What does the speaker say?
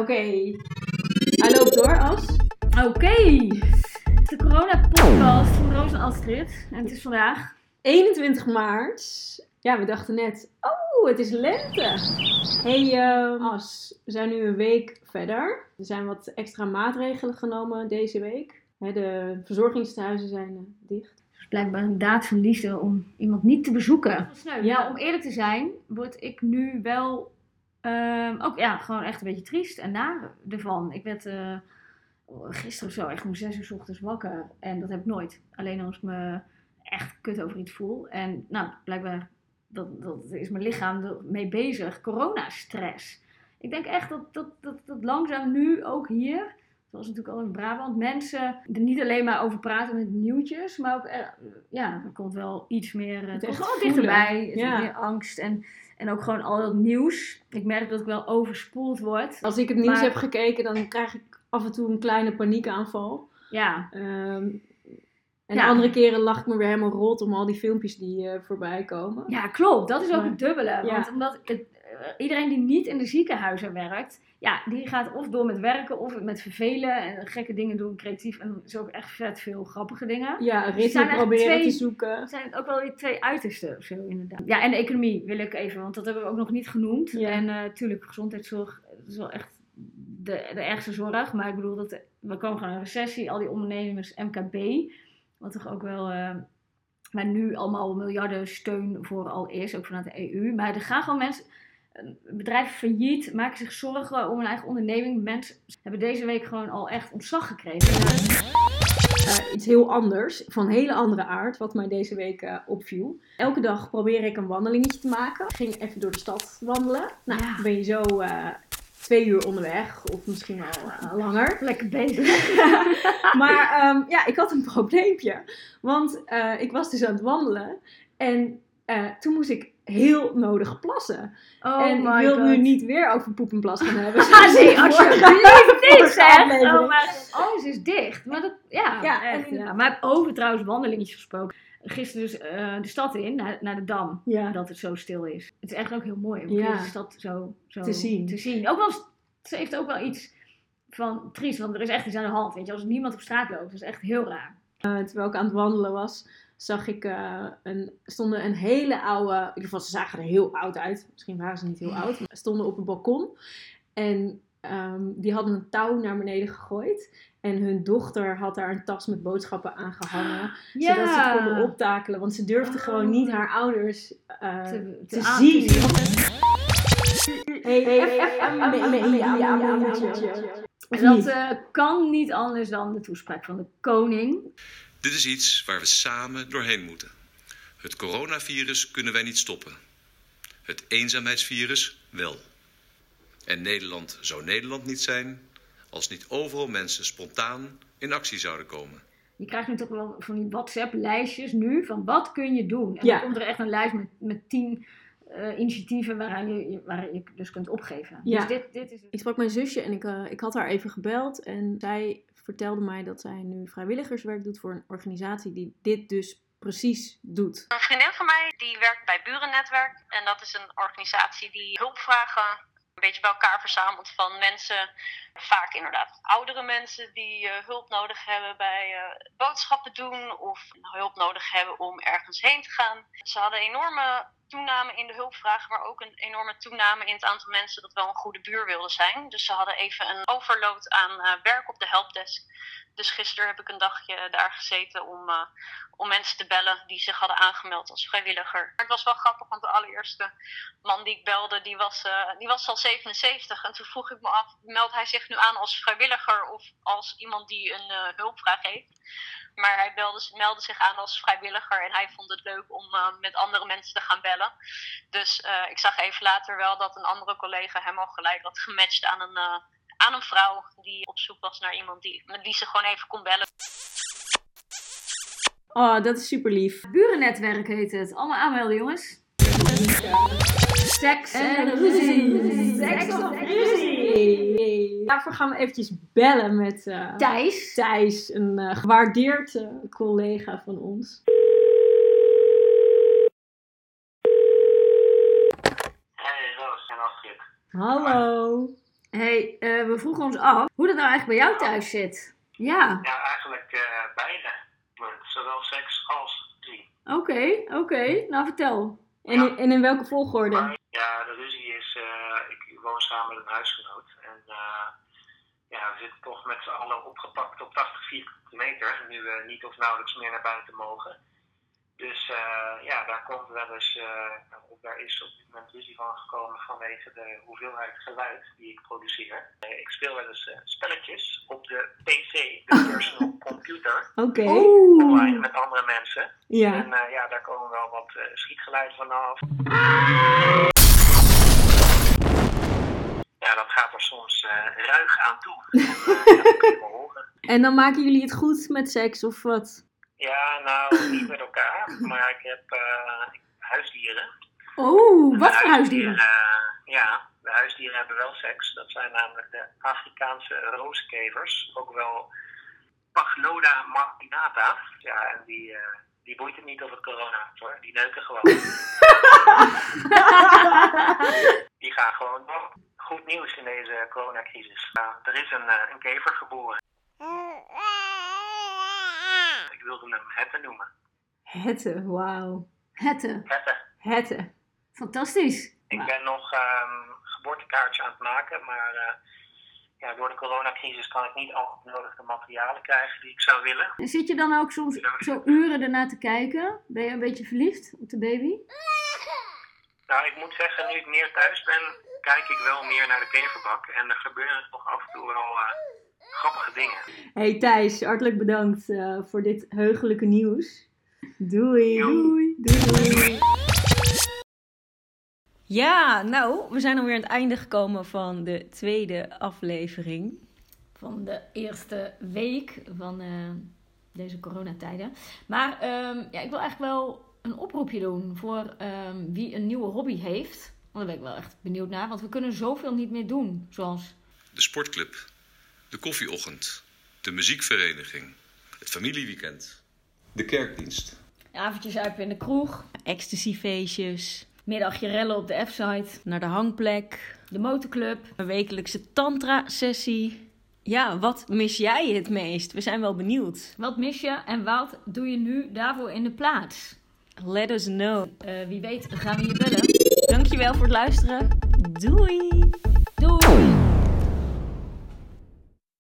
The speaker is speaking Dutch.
Oké. Hij loopt door als. Oké. De corona-podcast van Roos en Astrid. En het is vandaag... 21 maart. Ja, we dachten net, oh, het is lente. Hey ehm, As, we zijn nu een week verder. Er zijn wat extra maatregelen genomen deze week. Hè, de verzorgingstehuizen zijn eh, dicht. Het is blijkbaar een daad van liefde om iemand niet te bezoeken. Ja. Ja, om eerlijk te zijn, word ik nu wel ehm, ook ja, gewoon echt een beetje triest en naar ervan. Ik werd eh, gisteren of zo echt om zes uur 's ochtends wakker. En dat heb ik nooit. Alleen als ik me echt kut over iets voel. En nou, blijkbaar dat, dat is mijn lichaam ermee bezig. Coronastress. Ik denk echt dat, dat, dat, dat langzaam nu ook hier, zoals natuurlijk al in Brabant, mensen er niet alleen maar over praten met nieuwtjes, maar ook, eh, ja, er komt wel iets meer, eh, het komt gewoon dichterbij, Ja. meer angst en, en ook gewoon al dat nieuws. Ik merk dat ik wel overspoeld word. Als ik het nieuws Maar- heb gekeken, dan krijg ik af en toe een kleine paniekaanval. Ja, Ehm, en Ja. andere keren lach ik me weer helemaal rot om al die filmpjes die eh, voorbij komen. ja klopt. Dat is ook het dubbele. Ja. Want omdat het, iedereen die niet in de ziekenhuizen werkt, ja, die gaat of door met werken of met vervelen en gekke dingen doen, creatief. En is ook echt vet veel grappige dingen. Ja, ritme proberen twee- te zoeken. Het zijn ook wel weer twee uitersten of zo, inderdaad. Ja, en de economie wil ik even, want dat hebben we ook nog niet genoemd. Ja. En natuurlijk, gezondheidszorg dat is wel echt de, de ergste zorg. Maar ik bedoel, dat we komen gewoon in een recessie. Al die ondernemers, MKB, wat toch ook wel... eh, waar nu allemaal miljarden steun voor al is, ook vanuit de EU. Maar er gaan gewoon mensen... eh, Bedrijven failliet, maken zich zorgen om hun eigen onderneming. Mensen hebben deze week gewoon al echt ontslag gekregen. Eh, iets heel anders, van hele andere aard, wat mij deze week eh, opviel. Elke dag probeer ik een wandelingetje te maken. Ik ging even door de stad wandelen. Nou, Ja. dan ben je zo twee uur onderweg, of misschien wel langer. Lekker bezig. Maar ehm, ja, ik had een probleempje. Want ik was dus aan het wandelen. En toen moest ik heel nodig plassen. Oh en ik wil God. nu niet weer over poep en plas gaan hebben. Ah, nee, in de alsjeblieft niet zeg. Oh, maar alles is dicht. Maar dat, ja, Ja, echt, en- ja. Maar over trouwens wandelingetjes gesproken. Gisteren dus eh, de stad in, naar, naar de Dam. Ja. Dat het zo stil is. Het is echt ook heel mooi om Ja. deze stad zo, zo Te zien. te zien. Ook wel, ze heeft ook wel iets van triest. Want er is echt iets aan de hand. Weet je, als er niemand op straat loopt, dat is echt heel raar. Eh, terwijl ik aan het wandelen was, zag ik eh, een, stonden een hele oude, in ieder geval ze zagen er heel oud uit. Misschien waren ze niet heel oud, maar stonden op een balkon. En ehm, die hadden een touw naar beneden gegooid. En hun dochter had daar een tas met boodschappen aan gehangen. Zodat ze het konden optakelen. Want ze durfde Oh. gewoon niet haar ouders eh, te, zien. dat eh, kan niet anders dan de toespraak van de koning. Dit is iets waar we samen doorheen moeten. Het coronavirus kunnen wij niet stoppen. Het eenzaamheidsvirus wel. En Nederland zou Nederland niet zijn als niet overal mensen spontaan in actie zouden komen. Je krijgt nu toch wel van die WhatsApp-lijstjes nu van wat kun je doen. En Ja. dan komt er echt een lijst met, met tien eh, initiatieven waaraan je, je- waar je dus kunt opgeven. Ja. Dus dit, dit is Ik sprak mijn zusje en ik, eh, ik had haar even gebeld. En zij vertelde mij dat zij nu vrijwilligerswerk doet voor een organisatie die dit dus precies doet. Een vriendin van mij die werkt bij Burennetwerk. En dat is een organisatie die hulpvragen een beetje bij elkaar verzamelt van mensen. Vaak inderdaad oudere mensen die eh, hulp nodig hebben bij eh, boodschappen doen. Of hulp nodig hebben om ergens heen te gaan. Ze hadden enorme toename in de hulpvragen, maar ook een enorme toename in het aantal mensen dat wel een goede buur wilde zijn. Dus ze hadden even een overload aan eh, werk op de helpdesk. Dus gisteren heb ik een dagje daar gezeten om, eh, om mensen te bellen die zich hadden aangemeld als vrijwilliger. Maar het was wel grappig, want de allereerste man die ik belde, die was, eh, die was al 77. En toen vroeg ik me af, meldt hij zich nu aan als vrijwilliger of als iemand die een hulpvraag heeft? Maar hij belde, meldde zich aan als vrijwilliger en hij vond het leuk om eh, met andere mensen te gaan bellen. Dus eh, ik zag even later wel dat een andere collega hem al gelijk had gematcht aan een, eh, aan een vrouw die op zoek was naar iemand die, met wie ze gewoon even kon bellen. Oh, dat is super lief. Burennetwerk heet het. Allemaal aanmelden, jongens. Seks en En ruzie. Seks of ruzie. Daarvoor gaan we eventjes bellen met eh, Thijs. Thijs, een eh, gewaardeerd eh, collega van ons. Hey Roos en Astrid. Hallo. hey, eh, we vroegen ons af hoe dat nou eigenlijk bij jou thuis zit. Ja, Ja, eigenlijk eh, beide. Zowel seks als ruzie. oké, oké. Nou, vertel. En, in- en in welke volgorde? Maar ja, de ruzie is, eh, ik woon samen met een huisgenoot. En eh, ja, we zitten toch met z'n allen opgepakt op 80 vierkante meter. Nu we niet of nauwelijks meer naar buiten mogen. Dus eh, ja, daar komt wel eens, eh, of daar is op dit moment ruzie van gekomen vanwege de hoeveelheid geluid die ik produceer. Eh, ik speel wel eens eh, spelletjes op de PC, de personal computer, Oké. online met andere mensen. Ja. En eh, ja, daar komen wel wat eh, schietgeluiden vanaf. Ja, dat gaat er soms eh, ruig aan toe. En, eh, ja, dat kun je wel horen. En dan maken jullie het goed met seks of wat? Ja, nou, niet met elkaar, maar ik heb eh, huisdieren. Oh, wat voor huisdieren? ja, de huisdieren hebben wel seks. Dat zijn namelijk de Afrikaanse rooskevers, ook wel Pagnoda marginata. Ja, en die, die boeit het niet of het corona is hoor, die neuken gewoon. die gaan gewoon door. Goed nieuws in deze coronacrisis. Nou, er is een, eh, een kever geboren. Ik wilde hem Hette noemen. Hette, wauw. Hette. Hette. Hette. Fantastisch. Ik ben nog ehm geboortekaartje aan het maken, maar eh, ja, door de coronacrisis kan ik niet al het nodige materialen krijgen die ik zou willen. En zit je dan ook soms zo uren ernaar te kijken? Ben je een beetje verliefd op de baby? Nou, ik moet zeggen, nu ik meer thuis ben, kijk ik wel meer naar de keverbak. En er gebeuren toch af en toe wel eh, grappige dingen. Hey Thijs, hartelijk bedankt eh, voor dit heugelijke nieuws. Doei. Doei. Doei. Ja, nou, we zijn alweer aan het einde gekomen van de tweede aflevering. Van de eerste week van eh, deze coronatijden. Maar ehm, ja, ik wil eigenlijk wel een oproepje doen voor ehm, wie een nieuwe hobby heeft. Want daar ben ik wel echt benieuwd naar. Want we kunnen zoveel niet meer doen. Zoals De sportclub, de koffieochtend, de muziekvereniging, het familieweekend, de kerkdienst. avondjes uit in de kroeg. Ecstasy-feestjes, Middagje rellen op de F-site. naar de hangplek, De motorclub. een wekelijkse tantra-sessie. Ja, wat mis jij het meest? We zijn wel benieuwd. Wat mis je en wat doe je nu daarvoor in de plaats? Let us know. Eh, wie weet gaan we je bellen. Dankjewel voor het luisteren. Doei! Doei!